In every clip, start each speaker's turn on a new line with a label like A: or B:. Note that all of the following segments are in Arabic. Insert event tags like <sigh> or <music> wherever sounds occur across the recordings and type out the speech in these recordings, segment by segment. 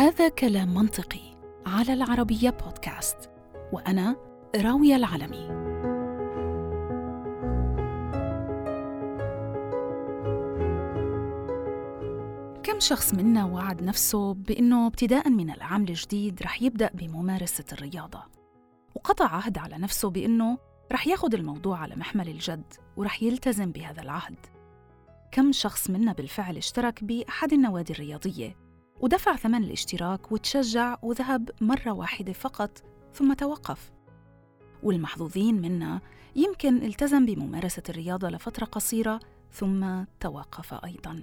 A: هذا كلام منطقي على العربية بودكاست وأنا راوية العلمي. كم شخص منا وعد نفسه بأنه ابتداء من العام الجديد رح يبدأ بممارسة الرياضة وقطع عهد على نفسه بأنه رح ياخد الموضوع على محمل الجد ورح يلتزم بهذا العهد. كم شخص منا بالفعل اشترك بأحد النوادي الرياضية ودفع ثمن الاشتراك وتشجع وذهب مرة واحدة فقط ثم توقف. والمحظوظين منا يمكن التزم بممارسة الرياضة لفترة قصيرة ثم توقف أيضاً.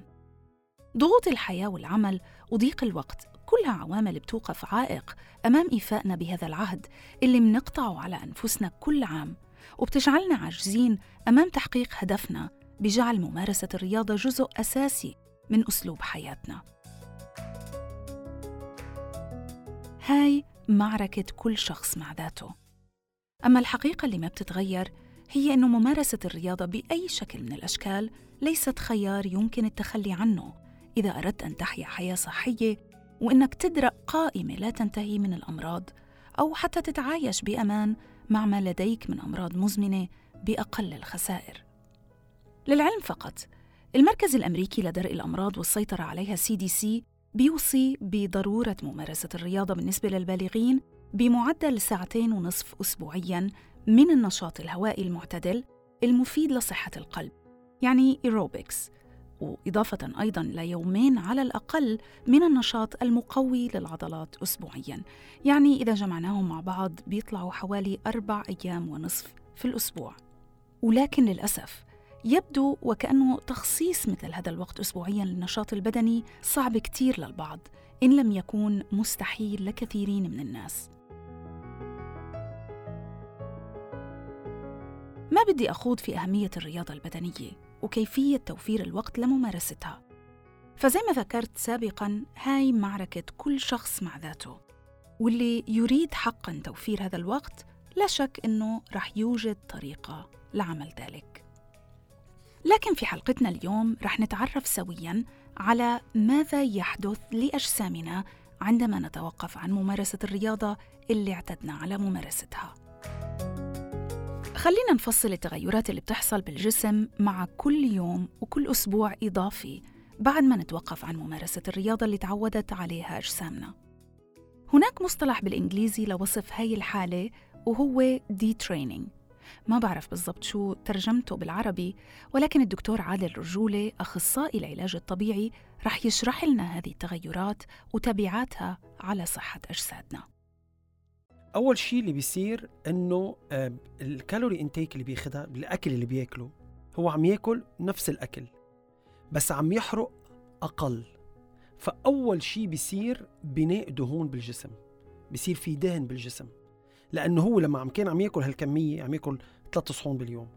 A: ضغوط الحياة والعمل وضيق الوقت كلها عوامل بتوقف عائق أمام إيفائنا بهذا العهد اللي منقطعه على أنفسنا كل عام. وبتجعلنا عاجزين أمام تحقيق هدفنا بجعل ممارسة الرياضة جزء أساسي من أسلوب حياتنا. هاي معركة كل شخص مع ذاته. أما الحقيقة اللي ما بتتغير هي أنه ممارسة الرياضة بأي شكل من الأشكال ليست خيار يمكن التخلي عنه إذا أردت أن تحيا حياة صحية وإنك تدرأ قائمة لا تنتهي من الأمراض أو حتى تتعايش بأمان مع ما لديك من أمراض مزمنة بأقل الخسائر. للعلم فقط، المركز الأمريكي لدرء الأمراض والسيطرة عليها CDC بيوصي بضرورة ممارسة الرياضة بالنسبة للبالغين بمعدل ساعتين ونصف أسبوعياً من النشاط الهوائي المعتدل المفيد لصحة القلب يعني إيروبكس وإضافة أيضا ليومين على الأقل من النشاط المقوي للعضلات أسبوعيا يعني إذا جمعناهم مع بعض بيطلعوا حوالي أربع أيام ونصف في الأسبوع. ولكن للأسف يبدو وكأنه تخصيص مثل هذا الوقت أسبوعيا للنشاط البدني صعب كتير للبعض إن لم يكون مستحيل لكثيرين من الناس. ما بدي أخوض في أهمية الرياضة البدنية وكيفية توفير الوقت لممارستها. فزي ما ذكرت سابقا هاي معركة كل شخص مع ذاته واللي يريد حقا توفير هذا الوقت لا شك إنه رح يوجد طريقة لعمل ذلك. لكن في حلقتنا اليوم رح نتعرف سويا على ماذا يحدث لأجسامنا عندما نتوقف عن ممارسة الرياضة اللي اعتدنا على ممارستها. خلينا نفصل التغيرات اللي بتحصل بالجسم مع كل يوم وكل أسبوع إضافي بعد ما نتوقف عن ممارسة الرياضة اللي تعودت عليها أجسامنا. هناك مصطلح بالإنجليزي لوصف هاي الحالة وهو دي تريننج ما بعرف بالضبط شو ترجمته بالعربي ولكن الدكتور عادل رجولة أخصائي العلاج الطبيعي رح يشرح لنا هذه التغيرات وتبعاتها على صحة أجسادنا.
B: أول شيء اللي بيصير إنه آه، الكالوري انتيك اللي بياخذها بالاكل اللي بياكله هو عم ياكل نفس الأكل بس عم يحرق أقل. فأول شيء بيصير بناء دهون بالجسم بيصير في دهن بالجسم. لأنه هو لما عم كان عم ياكل هالكمية عم ياكل ثلاث صحون باليوم.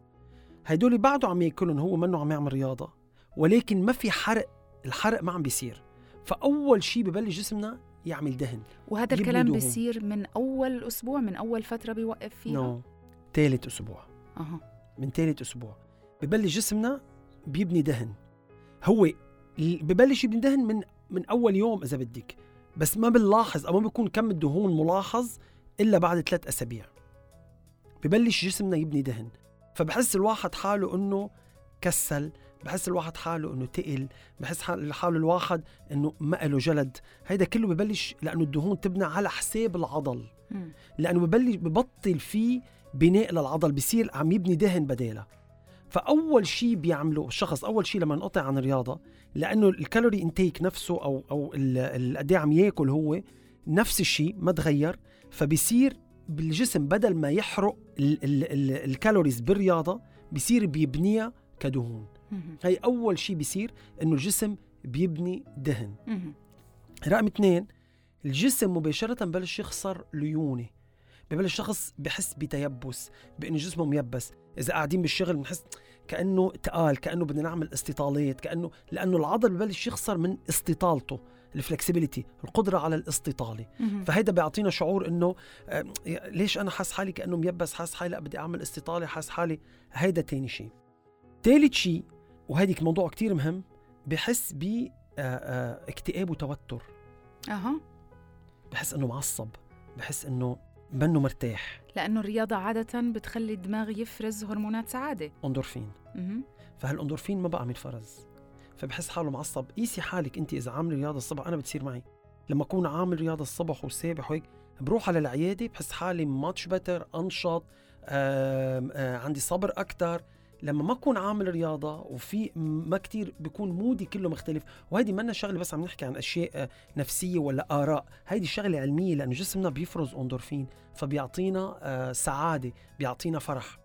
B: هدول بعده عم ياكلهم هو منه عم يعمل رياضة ولكن ما في حرق الحرق ما عم بيصير. فأول شيء ببلش جسمنا يعمل دهن
A: وهذا الكلام بيصير من أول أسبوع من أول فترة بيوقف فيها؟
B: نو. ثالث أسبوع.
A: أها.
B: من ثالث أسبوع. ببلش جسمنا بيبني دهن. هو ببلش يبني دهن من من أول يوم إذا بدك. بس ما بنلاحظ أو ما بيكون كم الدهون ملاحظ إلا بعد ثلاث أسابيع. ببلش جسمنا يبني دهن. فبحس الواحد حاله إنه كسل بحس الواحد حاله إنه تقل بحس حاله الواحد إنه ما له جلد. هيدا كله ببلش لأنه الدهون تبنى على حساب العضل. لأنه ببلش ببطل فيه بناء للعضل بصير عم يبني دهن بدالها فأول شيء بيعمله الشخص أول شيء لما نقطع عن الرياضة لأنه ال calorie intake نفسه أو أو قد عم ياكل هو نفس الشيء ما تغير فبصير بالجسم بدل ما يحرق ال calories بالرياضة بصير بيبنيها كدهون. هي أول شيء بيصير إنه الجسم بيبني دهن. رقم اثنين الجسم مباشرة ببلش يخسر ليونة. ببلش شخص بحس بتيبس بإنه جسمه ميبس. إذا قاعدين بالشغل بنحس كأنه تقال كأنه بدنا نعمل استطالات كأنه لأنه العضل ببلش يخسر من استطالته. ال flexibility القدرة على الاستطالة. فهيدا بيعطينا شعور إنه ليش أنا حاس حالي كأنه ميبس حاس حالي لأ بدي أعمل استطالة حاس حالي. هيدا تاني شيء ثالث شيء وهيديك موضوع كتير مهم بحس ب آه، آه، اكتئاب وتوتر.
A: أها.
B: بحس إنه معصب بحس إنه منه مرتاح.
A: لأنه الرياضة عادة بتخلي الدماغ يفرز هرمونات
B: سعادة.
A: أندورفين.
B: فهالأندورفين ما بقى عم يتفرز. فبحس حاله معصب. قيسي حالك انت إذا عامله رياضة الصبح أنا بتصير معي. لما أكون عامل رياضة الصبح وسابح وهيك بروح على العيادة بحس حالي ماتش بتر أنشط آم، آه عندي صبر أكثر لما ما أكون عامل رياضة وفي ما كتير بيكون مودي كله مختلف وهيدي منا شغلة بس عم نحكي عن أشياء آه، نفسية ولا آراء. هيدي شغلة علمية لأنه جسمنا بيفرز اندورفين فبيعطينا آه، سعادة بيعطينا فرح.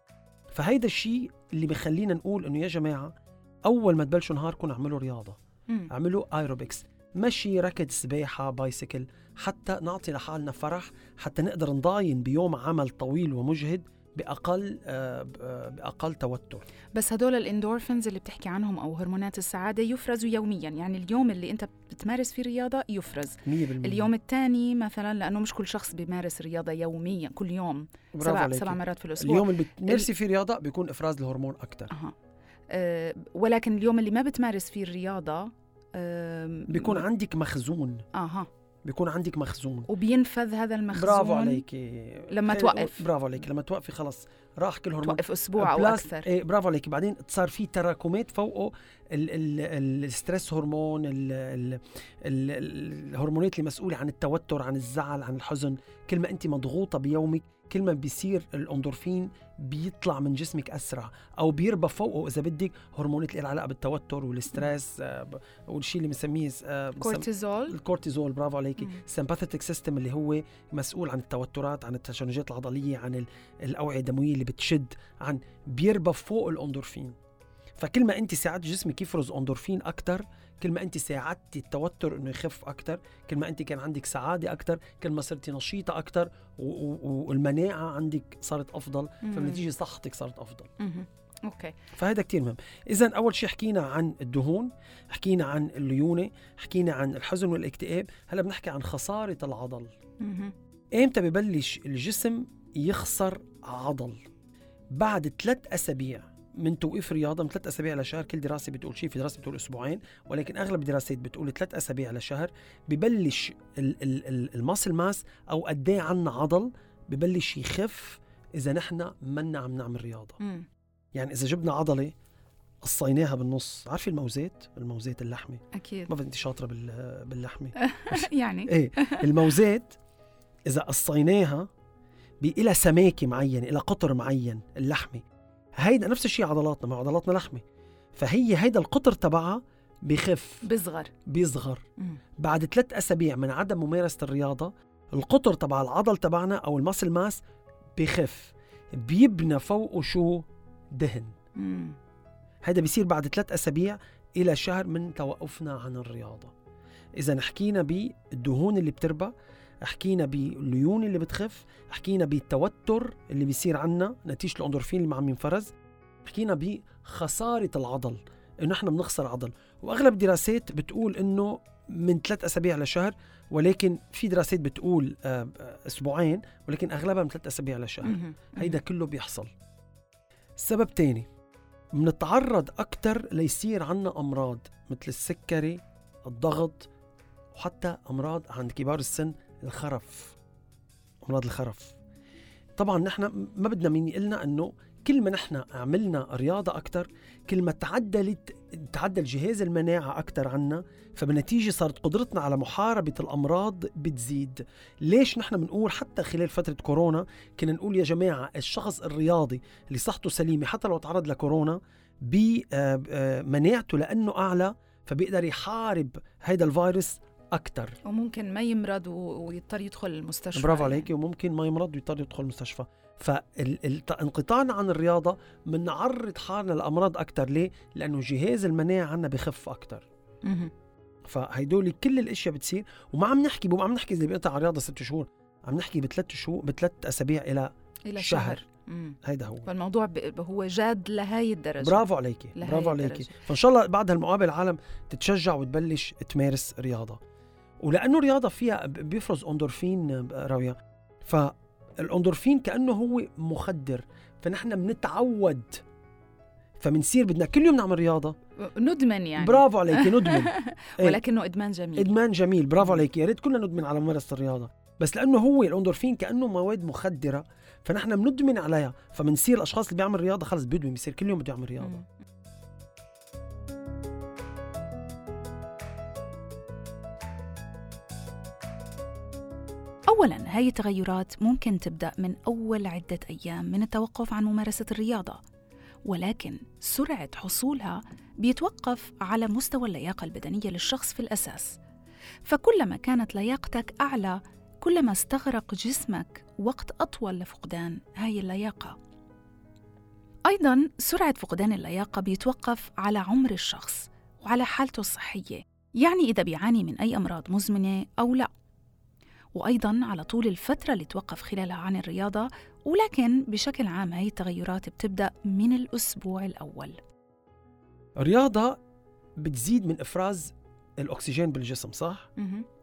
B: فهيدا الشيء اللي بخلينا نقول إنه يا جماعة أول ما تبلشوا نهاركم اعملوا رياضة
A: مم.
B: اعملوا ايروبكس مشي ركض سباحة bicycle حتى نعطي لحالنا فرح حتى نقدر نضاين بيوم عمل طويل ومجهد بأقل آه، آه، بأقل توتر
A: بس هدول الاندورفينز اللي بتحكي عنهم أو هرمونات السعادة يفرزوا يوميا يعني اليوم اللي أنت بتمارس فيه رياضة يفرز
B: 100%
A: اليوم الثاني مثلا لأنه مش كل شخص بيمارس رياضة يوميا كل يوم سبع
B: عليكي.
A: سبع مرات في الأسبوع
B: اليوم اللي بتمارسي فيه رياضة بيكون إفراز الهرمون
A: أكثر. أه ولكن اليوم اللي ما بتمارس فيه الرياضة
B: بيكون عندك مخزون.
A: آها.
B: بيكون عندك مخزون.
A: وبينفذ هذا المخزون
B: برافو عليكي
A: لما توقف.
B: برافو عليكي لما توقفي خلص راح كل هرمون.
A: توقف أسبوع
B: أو
A: أكثر.
B: إيه برافو عليكي بعدين صار في تراكمات فوقه. ال ال ال الستريس هرمون ال ال ال الهرمونات اللي مسؤولة عن التوتر عن الزعل عن الحزن. كل ما أنت مضغوطة بيومك كل ما بيصير الاندورفين بيطلع من جسمك أسرع أو بيربى فوقه إذا بدك هرمونات اللي علاقه بالتوتر وال stress آه، والشيء اللي بنسميه آه،
A: كورتيزول.
B: الكورتيزول برافو عليكي.
A: ال
B: sympathetic system اللي هو مسؤول عن التوترات عن التشنجات العضلية عن ال- الأوعية الدموية اللي بتشد عن بيربى فوق الاندورفين. فكل ما أنت ساعدت جسمك يفرز أندورفين أكثر كل ما انت ساعدتي التوتر إنه يخف أكثر كل ما انت كان عندك سعادة أكثر كل ما صرتي نشيطه أكثر والمناعة عندك صارت
A: أفضل.
B: فبالنتيجه صحتك صارت
A: أفضل. أوكي
B: فهذا كتير مهم إذا أول شيء حكينا عن الدهون حكينا عن الليونة حكينا عن الحزن والاكتئاب هلأ بنحكي عن خسارة العضل. إمتى ببلش الجسم يخسر عضل بعد ثلاث أسابيع من توقيف رياضة من ثلاث أسابيع لشهر كل دراسة بتقول شيء في دراسة بتقول أسبوعين ولكن أغلب الدراسات بتقول ثلاث أسابيع لشهر ببلش ال- ال- ال- ال muscle mass أو قد إيه عنا عضل ببلش يخف إذا نحن منا عم نعمل رياضة.
A: مم.
B: يعني إذا جبنا عضلة قصيناها بالنص عارفه الموزات الموزات اللحمة.
A: أكيد.
B: ما انت شاطرة بال- <laughs> باللحمة. <laughs>
A: يعني؟ <laughs>
B: إيه. الموزات إذا قصيناها إلى سماكة معينة إلى قطر معين اللحمة. هيدا نفس الشيء عضلاتنا ما عضلاتنا لحمة. فهي هيدا القطر تبعها بخف بيصغر.
A: مم.
B: بعد ثلاث أسابيع من عدم ممارسة الرياضة القطر تبع العضل تبعنا أو ال muscle mass بخف بيبنى فوقه شو؟ دهن.
A: مم.
B: هذا بيصير بعد ثلاث أسابيع إلى شهر من توقفنا عن الرياضة. إذا حكينا بالدهون اللي بتربى حكينا بالليونة اللي بتخف حكينا بالتوتر اللي بيصير عنا نتيجة الأندورفين اللي عم ينفرز حكينا بخسارة العضل إنه إحنا بنخسر عضل. وأغلب الدراسات بتقول إنه من ثلاث أسابيع لشهر ولكن في دراسات بتقول آه، آه، أسبوعين ولكن أغلبها من ثلاث أسابيع لشهر. هيدا كله بيحصل. سبب تاني منتعرض أكتر ليصير عنا أمراض مثل السكري الضغط وحتى أمراض عند كبار السن الخرف أمراض الخرف. طبعا نحن ما بدنا مين يقلنا أنه كل ما نحن عملنا رياضة أكتر كل ما تعدلت تعدل جهاز المناعة أكتر عنا فبالنتيجة صارت قدرتنا على محاربة الأمراض بتزيد. ليش نحن بنقول حتى خلال فترة كورونا كنا نقول يا جماعة الشخص الرياضي اللي صحته سليمة حتى لو تعرض لكورونا بمناعته لأنه أعلى فبيقدر يحارب هيدا الفيروس أكتر
A: وممكن ما يمرض ويضطر يدخل المستشفى
B: برافو
A: يعني.
B: عليكي وممكن ما يمرض ويضطر يدخل المستشفى فانقطاعنا عن الرياضة بنعرض حالنا لأمراض أكتر ليه؟ لأنه جهاز المناعة عنا بخف
A: مهم.
B: فهيدول كل الأشياء بتصير وما عم نحكي مو عم نحكي إذا بيقطع الرياضة ست شهور عم نحكي بثلاث شهور بثلاث أسابيع إلى
A: إلى
B: شهر.
A: شهر.
B: هيدا هو
A: فالموضوع ب... هو جاد لهي الدرجة
B: برافو عليكي برافو عليكي. فإن شاء الله بعد هالمقابلة العالم تتشجع وتبلش تمارس رياضة ولأنه الرياضه فيها بيفرز أندورفين راوية. فالأندورفين كأنه هو مخدر فنحن بنتعود فبنصير بدنا كل يوم نعمل رياضة.
A: ندمن يعني.
B: برافو عليكي <laughs> ندمن. إيه.
A: ولكنه إدمان جميل.
B: إدمان جميل برافو عليك. يا ريت كلنا ندمن على ممارسة الرياضة. بس لأنه هو الأندورفين كأنه مواد مخدرة فنحن بندمن عليها. فبنصير الأشخاص اللي بيعمل رياضة خلص بيدمن بيصير كل يوم بده يعمل
A: رياضة. أولاً هاي التغيرات ممكن تبدأ من أول عدة أيام من التوقف عن ممارسة الرياضة ولكن سرعة حصولها بيتوقف على مستوى اللياقة البدنية للشخص في الأساس. فكلما كانت لياقتك أعلى كلما استغرق جسمك وقت أطول لفقدان هاي اللياقة. أيضاً سرعة فقدان اللياقة بيتوقف على عمر الشخص وعلى حالته الصحية يعني إذا بيعاني من أي أمراض مزمنة أو لا. وأيضاً على طول الفترة اللي توقف خلالها عن الرياضة ولكن بشكل عام هاي التغيرات بتبدأ من الأسبوع الأول.
B: الرياضة بتزيد من إفراز الأكسجين بالجسم صح؟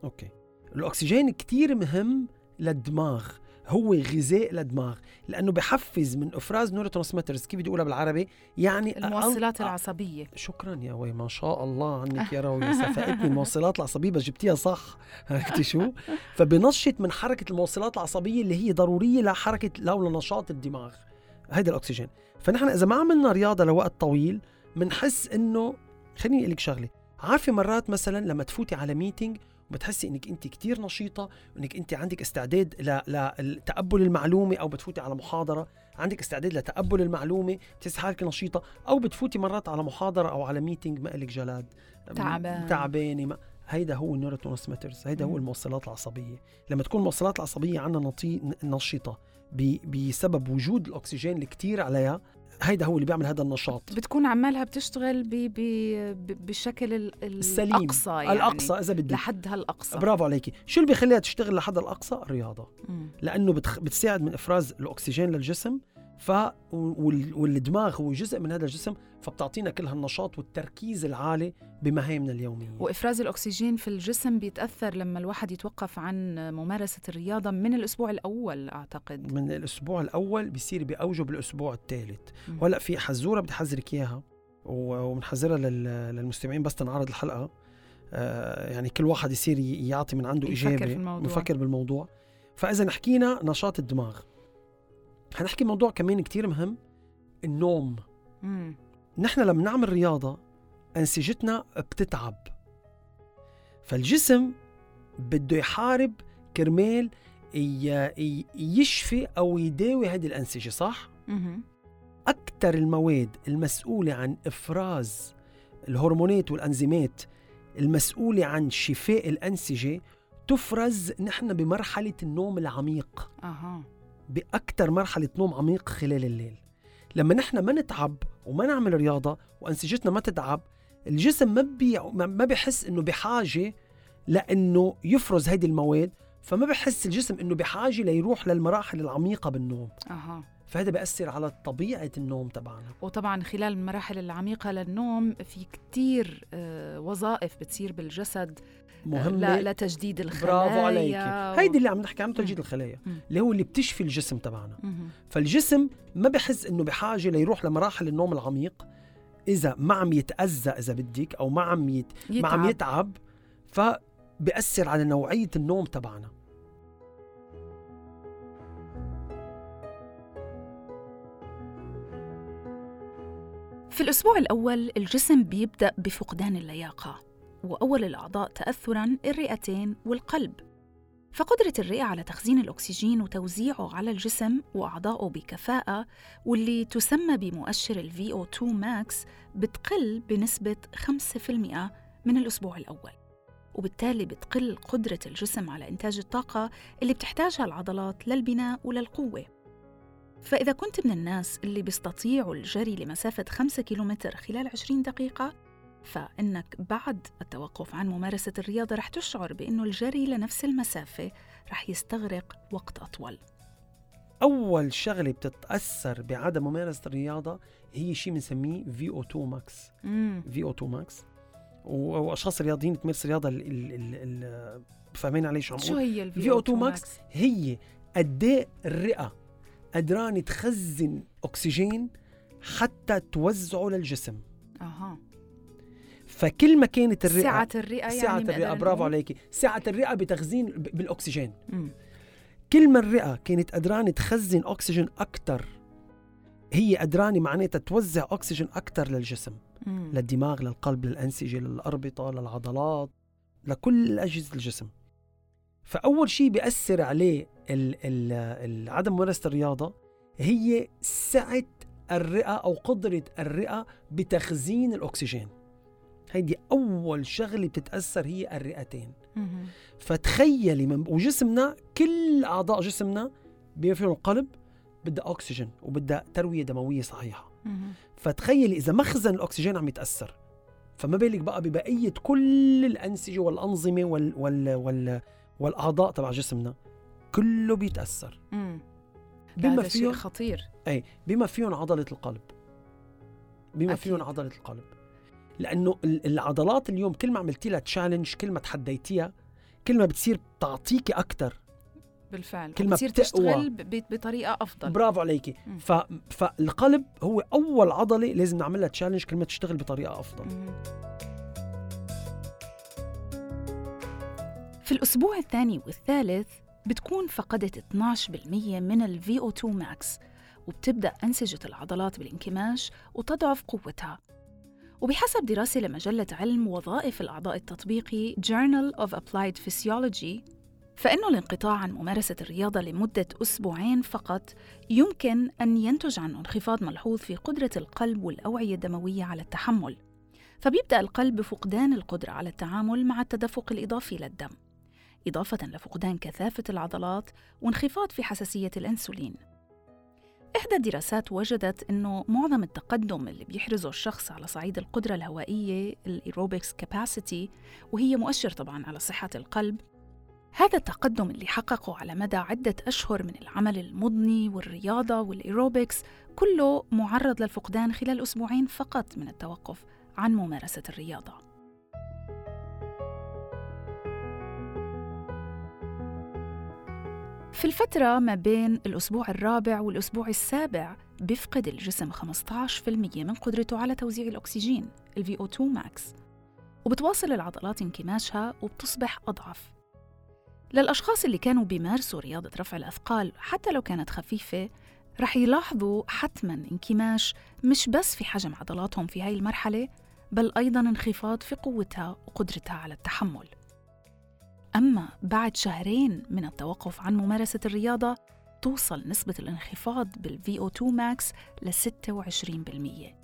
B: okay. الأكسجين كتير مهم للدماغ. هو غذاء للدماغ لأنه بحفز من أفراز neurotransmitters كيف بدي أقولها بالعربي؟ يعني
A: الموصلات
B: أن-
A: العصبية.
B: شكرا يا وي ما شاء الله <laughs> عنك يا روي صفقتني الموصلات العصبية بس جبتيها صح. <laughs> عرفتي شو؟ فبنشط من حركة الموصلات العصبية اللي هي ضرورية لحركة لو لنشاط الدماغ. هيدا الأكسجين. فنحن إذا ما عملنا رياضة لوقت طويل بنحس إنه خليني أقول لك شغلة عارفة مرات مثلا لما تفوتي على meeting وبتحسي إنك انت كتير نشيطة وانك انت عندك استعداد لتقبل المعلومة أو بتفوتي على محاضرة عندك استعداد لتقبل المعلومة بتحسي حالك نشيطة أو بتفوتي مرات على محاضرة أو على meeting ما لك جلاد
A: تعبان.
B: تعبانة هيدا هو ال neurotransmitters هيدا هو. الموصلات العصبية لما تكون الموصلات العصبية عندنا. نشيطة. بسبب وجود الأكسجين اللي كتير عليها هيدا هو اللي بيعمل هذا النشاط.
A: بتكون عمالها بتشتغل ب ب ب بالشكل ال- ال-
B: السليم.
A: الأقصى يعني.
B: الأقصى إذا بدك.
A: لحدها الأقصى
B: برافو عليكي. شو اللي بيخليها تشتغل لحد الأقصى؟ الرياضة.
A: مم.
B: لأنه بتخ... بتساعد من إفراز الأكسجين للجسم ف وال... والدماغ هو جزء من هذا الجسم فبتعطينا كل هالنشاط والتركيز العالي بمهامنا اليومية.
A: وإفراز الأكسجين في الجسم بيتأثر لما الواحد يتوقف عن ممارسة الرياضة من الأسبوع الأول أعتقد.
B: من الأسبوع الأول بيصير باوجه بالاسبوع الثالث.
A: مم.
B: وهلأ في حزورة بدي احذرك إياها و- وبنحذرها لل... للمستمعين بس تنعرض الحلقة. آه يعني كل واحد يصير يعطي من عنده
A: يفكر
B: اجابه
A: في الموضوع.
B: يفكر بالموضوع. فإذا حكينا نشاط الدماغ. حنحكي موضوع كمان كتير مهم النوم.
A: مم.
B: نحن لما نعمل رياضة أنسجتنا بتتعب. فالجسم بده يحارب كرمال يشفي أو يداوي هذه الأنسجة صح؟ أكثر المواد المسؤولة عن إفراز الهرمونات والأنزيمات المسؤولة عن شفاء الأنسجة تفرز نحن بمرحلة النوم العميق.
A: أها.
B: باكثر مرحلة نوم عميق خلال الليل. لما نحن ما نتعب وما نعمل رياضة وأنسجتنا ما تتعب الجسم ما بي ما بيحس إنه بحاجة لإنه يفرز هيدي المواد فما بحس الجسم إنه بحاجة ليروح للمراحل العميقة بالنوم.
A: أها.
B: فهذا بيأثر على طبيعة النوم تبعنا.
A: وطبعا خلال المراحل العميقة للنوم في كتير آه، وظائف بتصير بالجسد
B: مهمة
A: ل- لتجديد الخلايا
B: برافو عليك
A: و-
B: هيدي اللي عم نحكي عنه تجديد. الخلايا
A: مم.
B: اللي هو اللي بتشفي الجسم تبعنا. فالجسم ما بحس إنه بحاجة ليروح لمراحل النوم العميق إذا ما عم يتأذى إذا بدك أو ما عم يت... ما عم
A: يتعب.
B: يتعب فبأثر على نوعية النوم تبعنا
A: في الأسبوع الأول الجسم بيبدأ بفقدان اللياقة وأول الأعضاء تأثراً الرئتين والقلب. فقدرة الرئة على تخزين الأكسجين وتوزيعه على الجسم وأعضائه بكفاءة واللي تسمى بمؤشر ال VO2 max بتقل بنسبة 5% من الأسبوع الأول. وبالتالي بتقل قدرة الجسم على إنتاج الطاقة اللي بتحتاجها العضلات للبناء وللقوة. فإذا كنت من الناس اللي بيستطيعوا الجري لمسافة 5 كيلومتر خلال 20 دقيقة فإنك بعد التوقف عن ممارسة الرياضة رح تشعر بأنه الجري لنفس المسافة رح يستغرق وقت أطول.
B: أول شغلة بتتأثر بعدم ممارسة الرياضة هي شيء بنسميه في أو 2 ماكس. في أو 2 ماكس وأشخاص رياضيين تمارس الرياضة ال- ال- ال- ال- فاهمين علي شو عم
A: شو؟ هي ال
B: VO2
A: VO2
B: max هي قد إيه الرئة قدرانه تخزن أكسجين حتى توزعه للجسم.
A: أها.
B: فكل ما كانت الرئه
A: سعة الرئة يعني
B: سعة
A: بنقدر
B: الرئه برافو؟ عليكي سعة الرئة بتخزين بالأكسجين
A: مم.
B: كل ما الرئة كانت قدرانة تخزن أكسجين أكثر هي قدرانة معناتها توزع أكسجين أكثر للجسم
A: مم.
B: للدماغ للقلب للأنسجة للأربطة للعضلات لكل أجهزة الجسم فأول شيء بيأثر عليه ال ال ال عدم ممارسه الرياضة هي سعة الرئة أو قدرة الرئة بتخزين الأكسجين هيدي أول شغلة بتتأثر هي الرئتين. فتخيلي من وجسمنا كل أعضاء جسمنا بما فيهم القلب بدها أكسجين وبدها تروية دموية
A: صحيحة.
B: فتخيلي إذا مخزن الأكسجين عم يتأثر فما بالك بقى ببقية كل الأنسجة والأنظمة وال وال وال والأعضاء تبع جسمنا كله
A: بيتأثر.
B: بما فيهم
A: خطير
B: اي بما فيهم عضلة القلب بما
A: أكيد.
B: فيهم عضلة القلب لأنه ال- العضلات اليوم كل ما عملتي لها تشالنج كل ما تحديتيها كل ما بتصير تعطيكي أكثر
A: بالفعل
B: كل ما
A: بتصير. تشتغل ب- ب- بطريقة أفضل
B: برافو عليكي. ف... فالقلب هو أول عضلة لازم نعمل لها تشالنج كل ما تشتغل بطريقة أفضل
A: مم. في الأسبوع الثاني والثالث بتكون فقدت 12% من ال VO2 max وبتبدأ أنسجة العضلات بالانكماش وتضعف قوتها وبحسب دراسة لمجلة علم وظائف الأعضاء التطبيقي Journal of Applied Physiology فإنه الانقطاع عن ممارسة الرياضة لمدة أسبوعين فقط يمكن أن ينتج عنه انخفاض ملحوظ في قدرة القلب والأوعية الدموية على التحمل. فبيبدأ القلب بفقدان القدرة على التعامل مع التدفق الإضافي للدم إضافة لفقدان كثافة العضلات وانخفاض في حساسية الأنسولين. إحدى الدراسات وجدت أنه معظم التقدم اللي بيحرزه الشخص على صعيد القدرة الهوائية ال aerobics capacity وهي مؤشر طبعا على صحة القلب هذا التقدم اللي حققه على مدى عدة أشهر من العمل المضني والرياضة والإيروبكس كله معرض للفقدان خلال أسبوعين فقط من التوقف عن ممارسة الرياضة. في الفترة ما بين الأسبوع الرابع والأسبوع السابع بيفقد الجسم 15% من قدرته على توزيع الأكسجين ال VO2 max. وبتواصل العضلات انكماشها وبتصبح أضعف. للأشخاص اللي كانوا بيمارسوا رياضة رفع الأثقال حتى لو كانت خفيفة رح يلاحظوا حتما انكماش مش بس في حجم عضلاتهم في هاي المرحلة بل أيضا انخفاض في قوتها وقدرتها على التحمل. أما بعد شهرين من التوقف عن ممارسة الرياضة توصل نسبة الانخفاض بال VO2 max ل 26%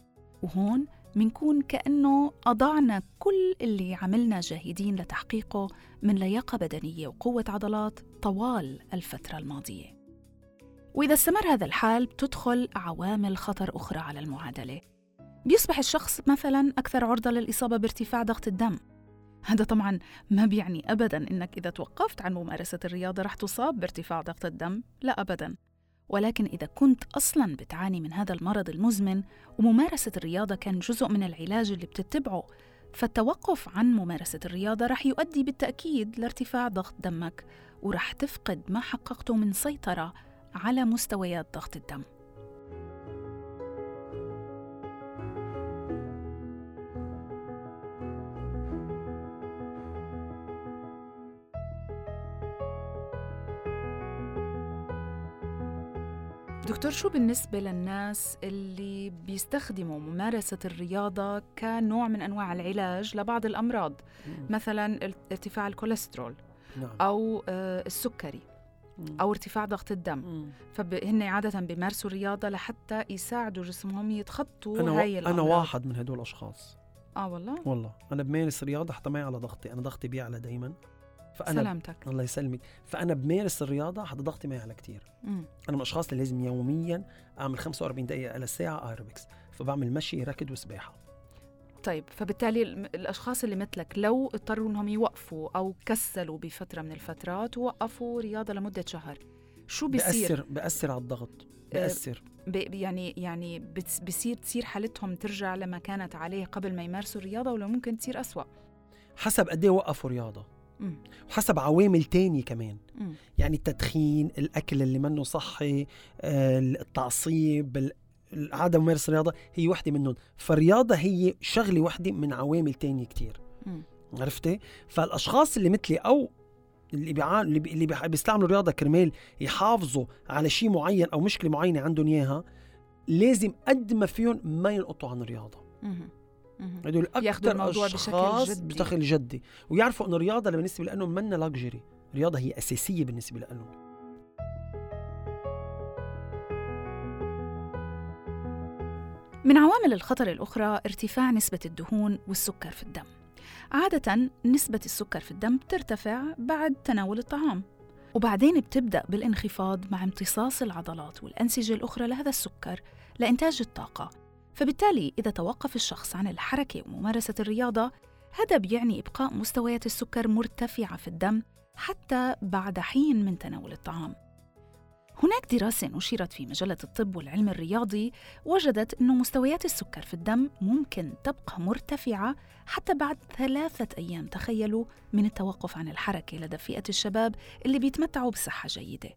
A: وهون منكون كأنه أضعنا كل اللي عملنا جاهدين لتحقيقه من لياقة بدنية وقوة عضلات طوال الفترة الماضية. وإذا استمر هذا الحال بتدخل عوامل خطر أخرى على المعادلة. بيصبح الشخص مثلا أكثر عرضة للإصابة بارتفاع ضغط الدم. هذا طبعا ما بيعني أبدا إنك إذا توقفت عن ممارسة الرياضة رح تصاب بارتفاع ضغط الدم. لا أبدا. ولكن إذا كنت أصلا بتعاني من هذا المرض المزمن وممارسة الرياضة كان جزء من العلاج اللي بتتبعه فالتوقف عن ممارسة الرياضة رح يؤدي بالتأكيد لارتفاع ضغط دمك ورح تفقد ما حققته من سيطرة على مستويات ضغط الدم. دكتور شو بالنسبة للناس اللي بيستخدموا ممارسة الرياضة كنوع من أنواع العلاج لبعض الأمراض؟ مثلا ارتفاع الكوليسترول
B: نعم.
A: أو آه، السكري أو ارتفاع ضغط الدم.
B: مم.
A: فهن عادة بيمارسوا الرياضة لحتى يساعدوا جسمهم يتخطوا
B: أنا
A: هاي. الأمراض
B: أنا واحد من هدول الأشخاص.
A: آه والله؟
B: والله. أنا بمارس رياضة حتى معي على ضغطي. أنا ضغطي بيعلى دائما فأنا
A: سلامتك.
B: الله يسلمك. فأنا بمارس الرياضة حتى ضغطي ما يعلى كتير.
A: مم.
B: أنا من الأشخاص اللي لازم يوميا أعمل 45 دقيقة إلى ساعه ايروبكس فبعمل مشي ركض وسباحة.
A: طيب فبالتالي الأشخاص اللي مثلك لو اضطروا إنهم يوقفوا أو كسلوا بفترة من الفترات ووقفوا رياضة لمدة شهر شو بيصير؟
B: بأثر بأثر على الضغط. بأثر.
A: ب- يعني يعني بصير تصير حالتهم ترجع لما كانت عليه قبل ما يمارسوا الرياضة ولا ممكن تصير أسوأ؟
B: حسب قد إيه وقفوا رياضة.
A: مم.
B: وحسب عوامل تانية كمان
A: مم.
B: يعني التدخين الأكل اللي منه صحي آه، التعصيب ال- عدم ممارسة الرياضة هي وحده منهم فالرياضة هي شغلة وحده من عوامل تانية كتير
A: مم.
B: عرفتي فالأشخاص اللي مثلي أو اللي بيعان اللي, بيستعملوا الرياضة كرمال يحافظوا على شيء معين أو مشكلة معينة عندهم إياها لازم قد ما فيهم ما ينقطوا عن
A: الرياضة.
B: هدول أكثر
A: الموضوع بشكل
B: أشخاص
A: جدي.
B: بشكل جدي ويعرفوا إنه الرياضة بالنسبة لهم منا لاكجري الرياضة هي أساسية بالنسبة لهم
A: من عوامل الخطر الأخرى ارتفاع نسبة الدهون والسكر في الدم. عادة نسبة السكر في الدم بترتفع بعد تناول الطعام، وبعدين بتبدأ بالانخفاض مع امتصاص العضلات والأنسجة الأخرى لهذا السكر لإنتاج الطاقة. فبالتالي إذا توقف الشخص عن الحركة وممارسة الرياضة، هذا بيعني إبقاء مستويات السكر مرتفعة في الدم حتى بعد حين من تناول الطعام. هناك دراسة نشرت في مجلة الطب والعلم الرياضي وجدت أن مستويات السكر في الدم ممكن تبقى مرتفعة حتى بعد ثلاثة أيام تخيلوا من التوقف عن الحركة لدى فئة الشباب اللي بيتمتعوا بصحة جيدة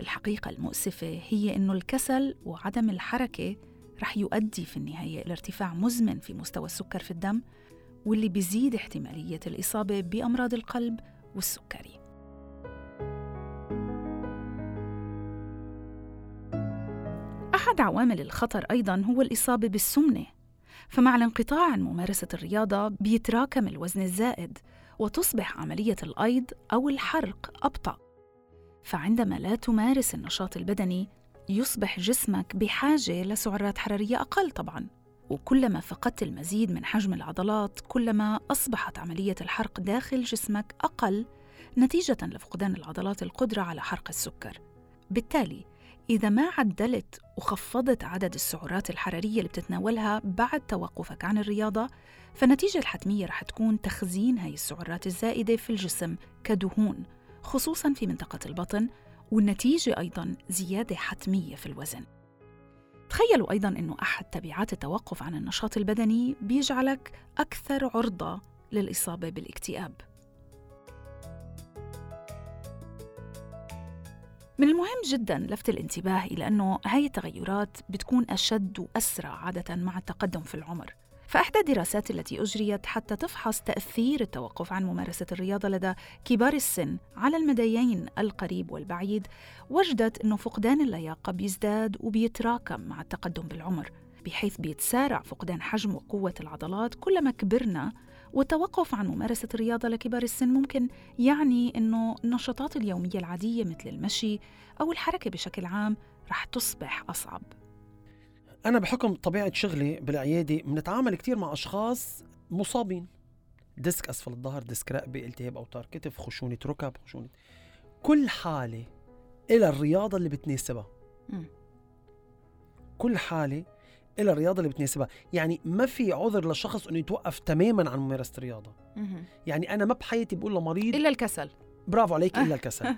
A: الحقيقة المؤسفة هي أنه الكسل وعدم الحركة رح يؤدي في النهاية إلى ارتفاع مزمن في مستوى السكر في الدم واللي بيزيد احتمالية الإصابة بأمراض القلب والسكري. أحد عوامل الخطر أيضاً هو الإصابة بالسمنة فمع الانقطاع عن ممارسة الرياضة بيتراكم الوزن الزائد وتصبح عملية الأيض أو الحرق أبطأ. فعندما لا تمارس النشاط البدني يصبح جسمك بحاجة لسعرات حرارية أقل طبعاً. وكلما فقدت المزيد من حجم العضلات كلما أصبحت عملية الحرق داخل جسمك أقل نتيجة لفقدان العضلات القدرة على حرق السكر. بالتالي إذا ما عدلت وخفضت عدد السعرات الحرارية اللي بتتناولها بعد توقفك عن الرياضة فالنتيجة الحتمية رح تكون تخزين هاي السعرات الزائدة في الجسم كدهون خصوصاً في منطقة البطن والنتيجة أيضاً زيادة حتمية في الوزن. تخيلوا أيضاً أنه أحد تبعات التوقف عن النشاط البدني بيجعلك أكثر عرضة للإصابة بالاكتئاب. من المهم جدا لفت الانتباه إلى أنه هاي التغيرات بتكون أشد وأسرع عادة مع التقدم في العمر. فإحدى الدراسات التي أجريت حتى تفحص تأثير التوقف عن ممارسة الرياضة لدى كبار السن على المديين القريب والبعيد وجدت أنه فقدان اللياقة بيزداد وبيتراكم مع التقدم بالعمر بحيث بيتسارع فقدان حجم وقوة العضلات كلما كبرنا والتوقف عن ممارسة الرياضة لكبار السن ممكن يعني أنه النشاطات اليومية العادية مثل المشي أو الحركة بشكل عام رح تصبح أصعب.
B: أنا بحكم طبيعة شغلي بالعيادة بنتعامل كثير مع أشخاص مصابين. disc أسفل الظهر disc رقبة التهاب أوتار كتف خشونة ركب خشونة كل حالة إلى الرياضة اللي بتناسبها. كل حالة إلى الرياضة اللي بتناسبها. يعني ما في عذر لشخص إنه يتوقف تماما عن ممارسة
A: الرياضة.
B: يعني أنا ما بحياتي بقول لمريض
A: إلا الكسل.
B: برافو عليك إلا <laughs> الكسل.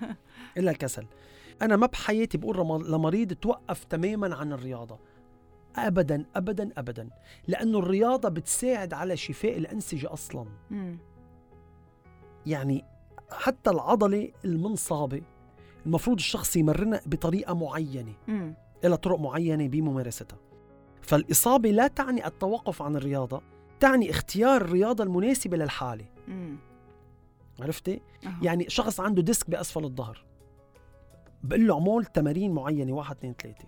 B: إلا الكسل. أنا ما بحياتي بقول لمريض توقف تماما عن الرياضة. ابدا ابدا ابدا لأنه الرياضة بتساعد على شفاء الأنسجة أصلا
A: مم.
B: يعني حتى العضلة المنصابة المفروض الشخص يمرنها بطريقة معينة
A: مم.
B: إلى طرق معينة بممارستها فالإصابة لا تعني التوقف عن الرياضة تعني اختيار الرياضة المناسبة للحالة
A: مم.
B: عرفتي؟
A: أها.
B: يعني شخص عنده ديسك بأسفل الظهر بقول له اعمل تمارين معينة واحد اثنين ثلاثة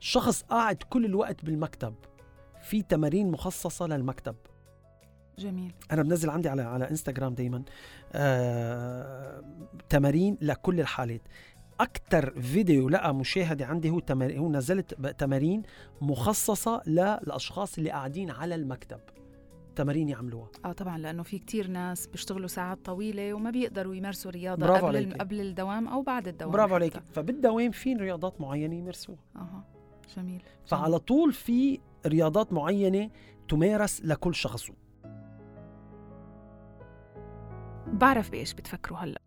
B: الشخص قاعد كل الوقت بالمكتب في تمارين مخصصة للمكتب.
A: جميل.
B: أنا بنزل عندي على على إنستغرام دائما آه تمارين لكل الحالات. أكثر فيديو لقى مشاهدة عندي هو تمارين هو نزلت تمارين مخصصة للأشخاص اللي قاعدين على المكتب. تمارين يعملوها.
A: آه طبعا لأنه في كتير ناس بيشتغلوا ساعات طويلة وما بيقدروا يمارسوا رياضة
B: برافو
A: قبل
B: عليكي.
A: قبل الدوام أو بعد الدوام
B: برافو. عليك فبالدوام في رياضات معينة يمارسوها.
A: أها. جميل.
B: فعلى طول في رياضات معينة تمارس لكل شخص.
A: بعرف بإيش بتفكروا هلأ.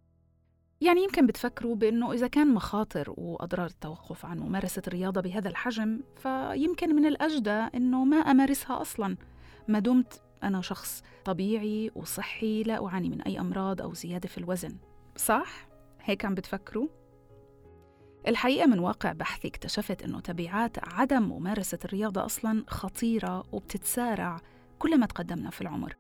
A: يعني يمكن بتفكروا بإنه إذا كان مخاطر وأضرار التوقف عن ممارسة الرياضة بهذا الحجم فيمكن من الأجدى إنه ما أمارسها أصلا. ما دمت أنا شخص طبيعي وصحي لا أعاني من أي أمراض أو زيادة في الوزن. صح؟ هيك عم بتفكروا؟ الحقيقة من واقع بحثي اكتشفت أنه تبعات عدم ممارسة الرياضة أصلاً خطيرة وبتتسارع كلما تقدمنا في العمر.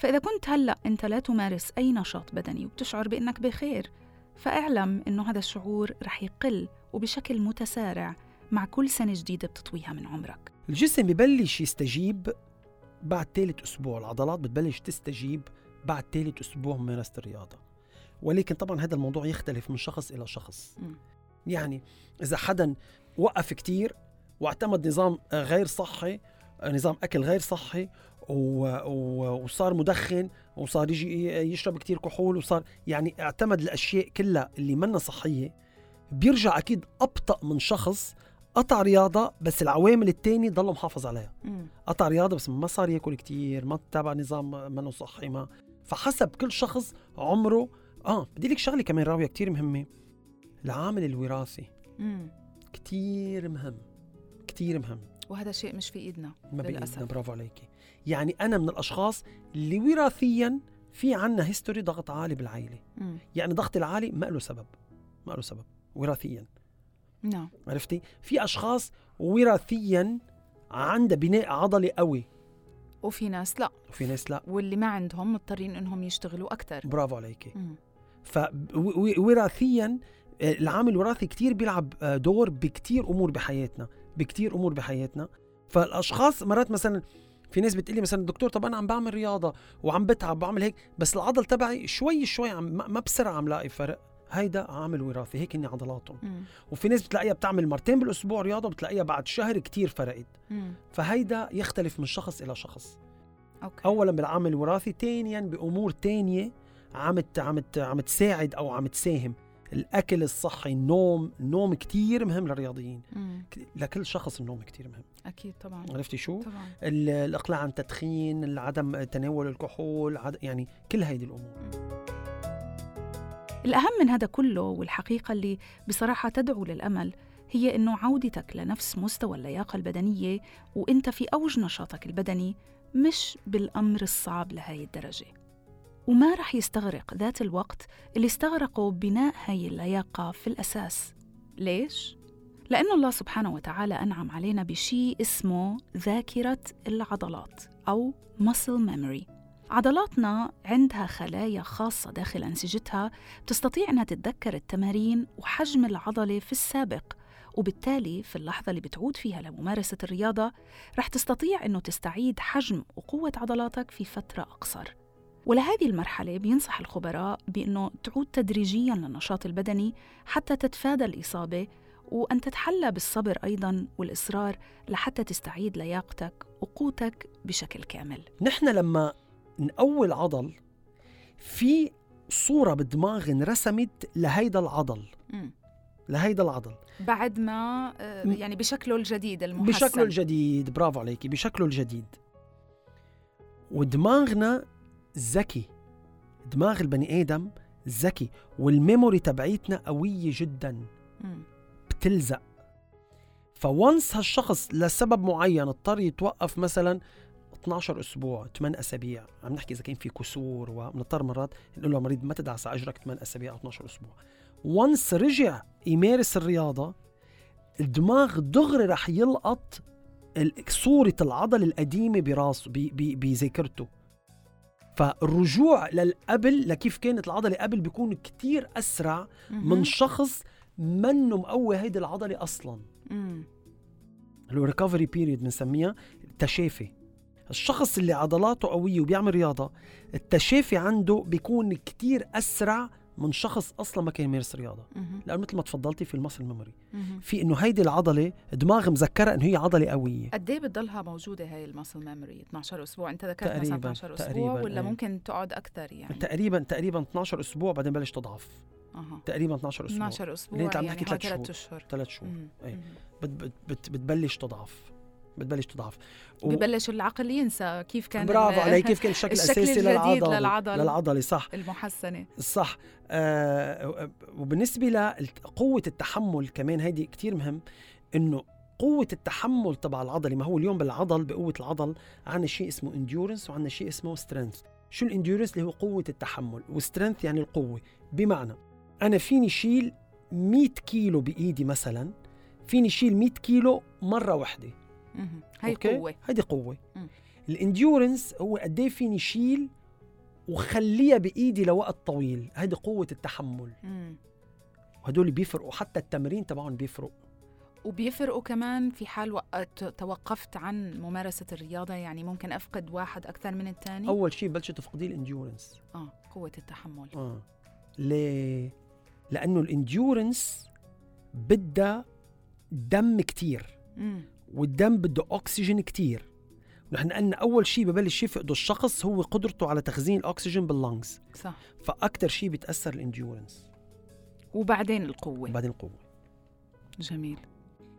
A: فإذا كنت هلأ أنت لا تمارس أي نشاط بدني وبتشعر بأنك بخير فاعلم أنه هذا الشعور رح يقل وبشكل متسارع مع كل سنة جديدة بتطويها من عمرك.
B: الجسم ببلش يستجيب بعد ثالث أسبوع العضلات بتبلش تستجيب بعد ثالث أسبوع ممارسة الرياضة. ولكن طبعا هذا الموضوع يختلف من شخص إلى شخص.
A: م.
B: يعني إذا حدا وقف كتير واعتمد نظام غير صحي نظام أكل غير صحي. وصار مدخن وصار يجي يشرب كتير كحول وصار يعني اعتمد الأشياء كلها اللي منا صحية بيرجع أكيد أبطأ من شخص قطع رياضة بس العوامل التانية ضل محافظ عليها. قطع رياضة بس ما صار ياكل كتير ما تتابع نظام منه صحي ما فحسب كل شخص عمره آه بدي لك شغلة كمان راوية كتير مهمة العامل الوراثي.
A: م.
B: كتير مهم كتير مهم.
A: وهذا شيء مش في إيدنا
B: ما
A: للأسف.
B: بإيدنا برافو عليكي يعني أنا من الأشخاص اللي وراثيا في عنا هيستوري ضغط عالي
A: بالعائلة.
B: يعني ضغط العالي ما له سبب ما له سبب وراثيا.
A: نعم.
B: عرفتي؟ في أشخاص وراثيا عندها بناء عضلي قوي.
A: وفي ناس لا.
B: وفي ناس لا.
A: واللي ما عندهم مضطرين إنهم يشتغلوا أكثر
B: برافو عليكي فوراثيا العامل الوراثي كتير بيلعب آه، دور بكتير أمور بحياتنا بكتير أمور بحياتنا. فالأشخاص مرات مثلا في ناس بتقلي مثلا دكتور طب أنا عم بعمل رياضة وعم بتعب بعمل هيك بس العضل تبعي شوي شوي عم ما بسرعة عم لاقي فرق. هيدا عامل وراثي هيك هن عضلاتهم.
A: مم.
B: وفي ناس بتلاقيها بتعمل مرتين بالأسبوع رياضة بتلاقيها بعد شهر كتير فرقت.
A: مم.
B: فهيدا يختلف من شخص إلى شخص.
A: أوكي.
B: اولا بالعامل الوراثي ثانيا بأمور تانية عم عم عم تساعد أو عم تساهم. الأكل الصحي النوم النوم كتير مهم للرياضيين.
A: مم.
B: لكل شخص النوم كتير مهم.
A: أكيد طبعا.
B: عرفتي شو؟
A: طبعا.
B: ال- الإقلاع عن التدخين عدم تناول الكحول عد... يعني كل هيدي الأمور.
A: الأهم من هذا كله والحقيقة اللي بصراحة تدعو للأمل هي إنه عودتك لنفس مستوى اللياقة البدنية وإنت في أوج نشاطك البدني مش بالأمر الصعب لهاي الدرجة. وما رح يستغرق ذات الوقت اللي استغرقوا بناء هاي اللياقة في الأساس. ليش؟ لأنه الله سبحانه وتعالى أنعم علينا بشيء اسمه ذاكرة العضلات أو muscle memory. عضلاتنا عندها خلايا خاصة داخل أنسجتها بتستطيع أنها تتذكر التمارين وحجم العضلة في السابق وبالتالي في اللحظة اللي بتعود فيها لممارسة الرياضة رح تستطيع أنه تستعيد حجم وقوة عضلاتك في فترة أقصر. ولهذه المرحلة بينصح الخبراء بأنه تعود تدريجياً للنشاط البدني حتى تتفادى الإصابة وأن تتحلى بالصبر أيضاً والإصرار لحتى تستعيد لياقتك وقوتك بشكل كامل.
B: نحن لما نقوي العضل في صورة بالدماغ انرسمت لهيدا العضل. لهيدا العضل.
A: بعد ما آه، يعني بشكله الجديد المحسن.
B: بشكله الجديد. برافو عليكي. بشكله الجديد. ودماغنا ذكي. دماغ البني آدم ذكي وال memory تبعيتنا قوية جدا. بتلزق. فونس هالشخص لسبب معين اضطر يتوقف مثلا 12 أسبوع 8 أسابيع. عم نحكي إذا كان في كسور وبنضطر مرات نقول له مريض ما تدعس على أجرك 8 أسابيع أو 12 أسبوع. وانس رجع يمارس الرياضة الدماغ دغري رح يلقط صورة العضل القديمة براسه بذاكرته. فالرجوع للقبل لكيف كانت العضلة قبل بيكون كتير أسرع من. شخص منه مقوي هيدي العضلة أصلا
A: مم.
B: اللي هو recovery period بنسميها التشافي الشخص اللي عضلاته قوية وبيعمل رياضة التشافي عنده بيكون كتير أسرع من شخص أصلا ما كان يمارس رياضة.
A: مهم.
B: لأنه مثل ما تفضلتي في ال muscle
A: memory.
B: في إنه هيدي العضلة دماغ مذكرة إنه هي عضلة قوية.
A: قد إيه بتضلها موجودة هاي ال muscle memory 12 أسبوع. أنت ذكرت مثلا
B: تقريباً-
A: 12 أسبوع
B: تقريباً،
A: ولا
B: إيه.
A: ممكن تقعد أكثر يعني؟
B: تقريبا تقريبا 12 أسبوع بعدين بلش تضعف.
A: أها.
B: تقريبا 12 أسبوع.
A: 12 أسبوع
B: اللي أنت عم
A: يعني
B: تحكي
A: حوالي
B: ثلاث
A: ثلاث
B: شهور.
A: اشهر
B: ثلاث شهور بت بت بتبلش تضعف. بتبلش تضعف. و-
A: ببلش العقل ينسى كيف كان
B: برافو عليك كيف كان الشكل
A: الشكل الأساسي
B: للعضله
A: للعضل.
B: للعضلة صح.
A: المحسنة.
B: صح. آه وبالنسبة لقوه التحمل كمان هيدي كتير مهم إنه قوة التحمل تبع العضلة ما هو اليوم بالعضل بقوة العضل عنا شيء اسمه endurance وعنا شيء اسمه strength شو ال endurance اللي هو قوة التحمل وال strength يعني القوة. بمعنى أنا فيني شيل 100 كيلو بإيدي مثلا فيني شيل 100 كيلو
A: مرة واحدة.
B: okay؟
A: قوة.
B: قوة.
A: مم.
B: ال endurance هو قد إيه فيني شيل وخليها بإيدي لوقت طويل. هيدي قوة التحمل.
A: مم.
B: وهدول بيفرقوا حتى التمرين تبعهم بيفرق
A: وبيفرقوا كمان في حال وقت توقفت عن ممارسة الرياضة يعني ممكن أفقد واحد أكثر من الثاني؟
B: أول شيء بلشت تفقدي الإنديورنس.
A: آه قوة التحمل.
B: آه. ليه لأنه الإنديورنس بدها دم كتير.
A: مم.
B: والدم بده أكسجين كتير. نحن قلنا أول شيء ببلش يفقده الشخص هو قدرته على تخزين الأكسجين باللنجز.
A: صح.
B: فاكثر شيء بيتاثر ال endurance.
A: وبعدين القوة.
B: وبعدين القوة.
A: جميل.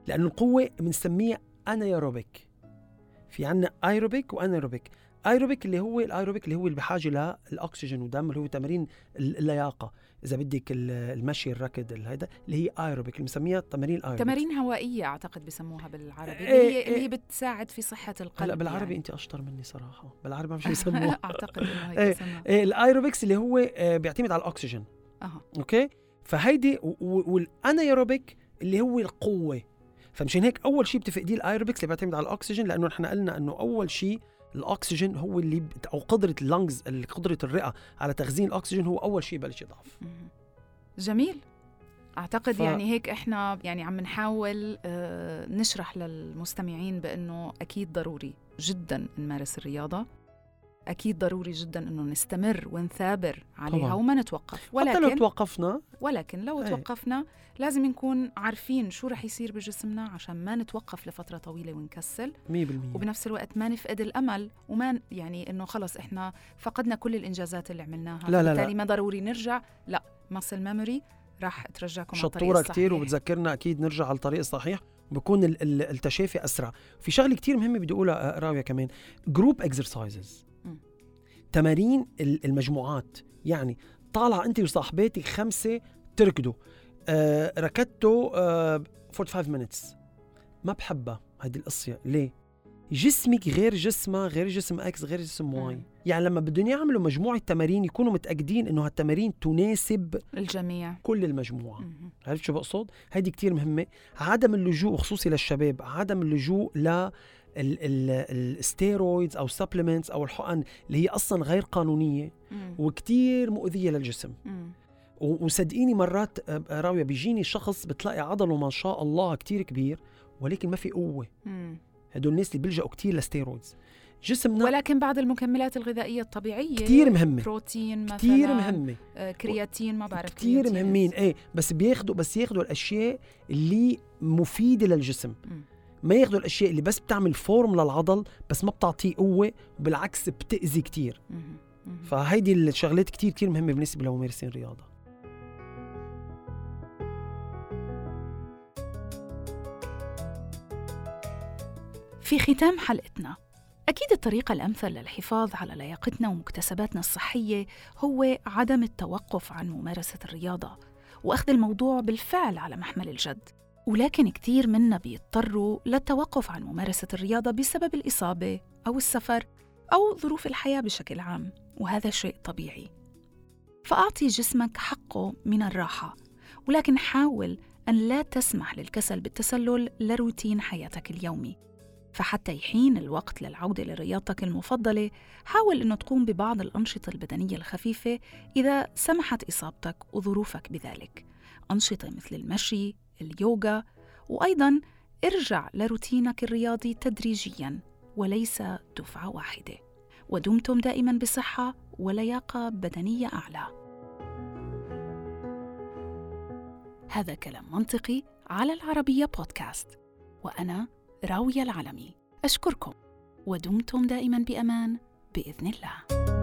B: لأنه القوة بنسميها anaerobic في عنا aerobic و anaerobic aerobic اللي هو الايروبيك اللي هو اللي بحاجة للاكسجين ودم اللي هو تمارين اللياقة. إذا بدك ال- المشي الركض ال- هيدا اللي هي ايروبيك اللي بنسميها تمارين الايروبيك
A: تمارين هوائية أعتقد بسموها بالعربي اللي
B: إيه،
A: هي, اللي
B: إيه.
A: هي بتساعد في صحة القلب
B: هلأ بالعربي
A: يعني.
B: انت أشطر مني صراحة بالعربي ما بعرف شو <laughs> يسموها.
A: أعتقد إنه
B: إيه،
A: هيك بسموها
B: إيه، الايروبكس اللي هو آه، بيعتمد على الأكسجين.
A: أها.
B: okay؟ فهيدي وال anaerobic اللي هو القوة. فمشان هيك أول شيء بتفقديه الايروبكس اللي بيعتمد على الأكسجين لأنه نحن قلنا إنه أول شيء الأكسجين هو اللي أو قدرة ال lungs قدرة الرئة على تخزين الأكسجين هو أول شيء بلش يضعف.
A: جميل. أعتقد
B: ف-
A: يعني هيك إحنا يعني عم نحاول آه، نشرح للمستمعين بأنه أكيد ضروري جدا نمارس الرياضة. أكيد ضروري جدا إنه نستمر ونثابر عليها
B: طبعاً.
A: وما نتوقف
B: حتى لو
A: ولكن
B: توقفنا
A: ولكن لو
B: إيه.
A: توقفنا لازم نكون عارفين شو رح يصير بجسمنا عشان ما نتوقف لفترة طويلة ونكسل
B: 100%
A: وبنفس الوقت ما نفقد الأمل وما يعني إنه خلص إحنا فقدنا كل الإنجازات اللي عملناها
B: لا، لا، لا.
A: بالتالي ما ضروري نرجع لا muscle memory راح ترجعكم على الطريق
B: شطورة كثير. وبتذكرنا أكيد نرجع على الطريق الصحيح ال- التشافي أسرع في شغلة كثير مهمة بدي أقولها آه، راوية كمان group
A: exercises.
B: تمارين ال- المجموعات. يعني طالعه انت وصاحباتك خمسة تركضوا. آه ركضتوا آه 45 minutes. ما بحبها هذه القصة. ليه؟ جسمك غير جسمها غير جسم X غير جسم
A: Y.
B: يعني لما بدهم يعملوا مجموعة تمارين يكونوا متأكدين إنه هالتمارين تناسب
A: الجميع.
B: كل
A: المجموعة.
B: عرفت شو بقصد؟ هيدي كتير مهمة. عدم اللجوء وخصوصي للشباب عدم اللجوء ل ال steroids أو supplements أو الحقن اللي هي أصلا غير
A: قانونية.
B: وكتير مؤذية للجسم وصدقيني مرات آه، راوية بيجيني شخص بتلاقي عضله ما شاء الله كتير كبير ولكن ما في
A: قوة.
B: هدول الناس اللي بيلجأوا كتير ل steroids جسمنا
A: ولكن بعض المكملات الغذائية الطبيعية
B: كتير مهمة
A: بروتين مثلا
B: كتير مهمة
A: آه، كرياتين ما بعرف
B: كتير. مهمين إيه بس بياخدوا بس ياخدوا الأشياء اللي مفيدة للجسم
A: مم.
B: ما ياخدوا الأشياء اللي بس بتعمل فورم للعضل بس ما بتعطيه قوة وبالعكس بتأذي كتير. فهيدي الشغلات كتير كتير مهمة بالنسبة لممارسين الرياضة.
A: في ختام حلقتنا. أكيد الطريقة الأمثل للحفاظ على لياقتنا ومكتسباتنا الصحية هو عدم التوقف عن ممارسة الرياضة وأخذ الموضوع بالفعل على محمل الجد. ولكن كتير منا بيضطروا للتوقف عن ممارسة الرياضة بسبب الإصابة أو السفر أو ظروف الحياة بشكل عام وهذا شيء طبيعي. فأعطي جسمك حقه من الراحة ولكن حاول أن لا تسمح للكسل بالتسلل لروتين حياتك اليومي. فحتى يحين الوقت للعودة لرياضتك المفضلة حاول أنه تقوم ببعض الأنشطة البدنية الخفيفة إذا سمحت إصابتك وظروفك بذلك. أنشطة مثل المشي، اليوغا وأيضاً ارجع لروتينك الرياضي تدريجياً وليس دفعة واحدة. ودمتم دائماً بصحة ولياقة بدنية أعلى. هذا كلام منطقي على العربية بودكاست. وأنا راوية العلمي. أشكركم. ودمتم دائما بأمان. بإذن الله.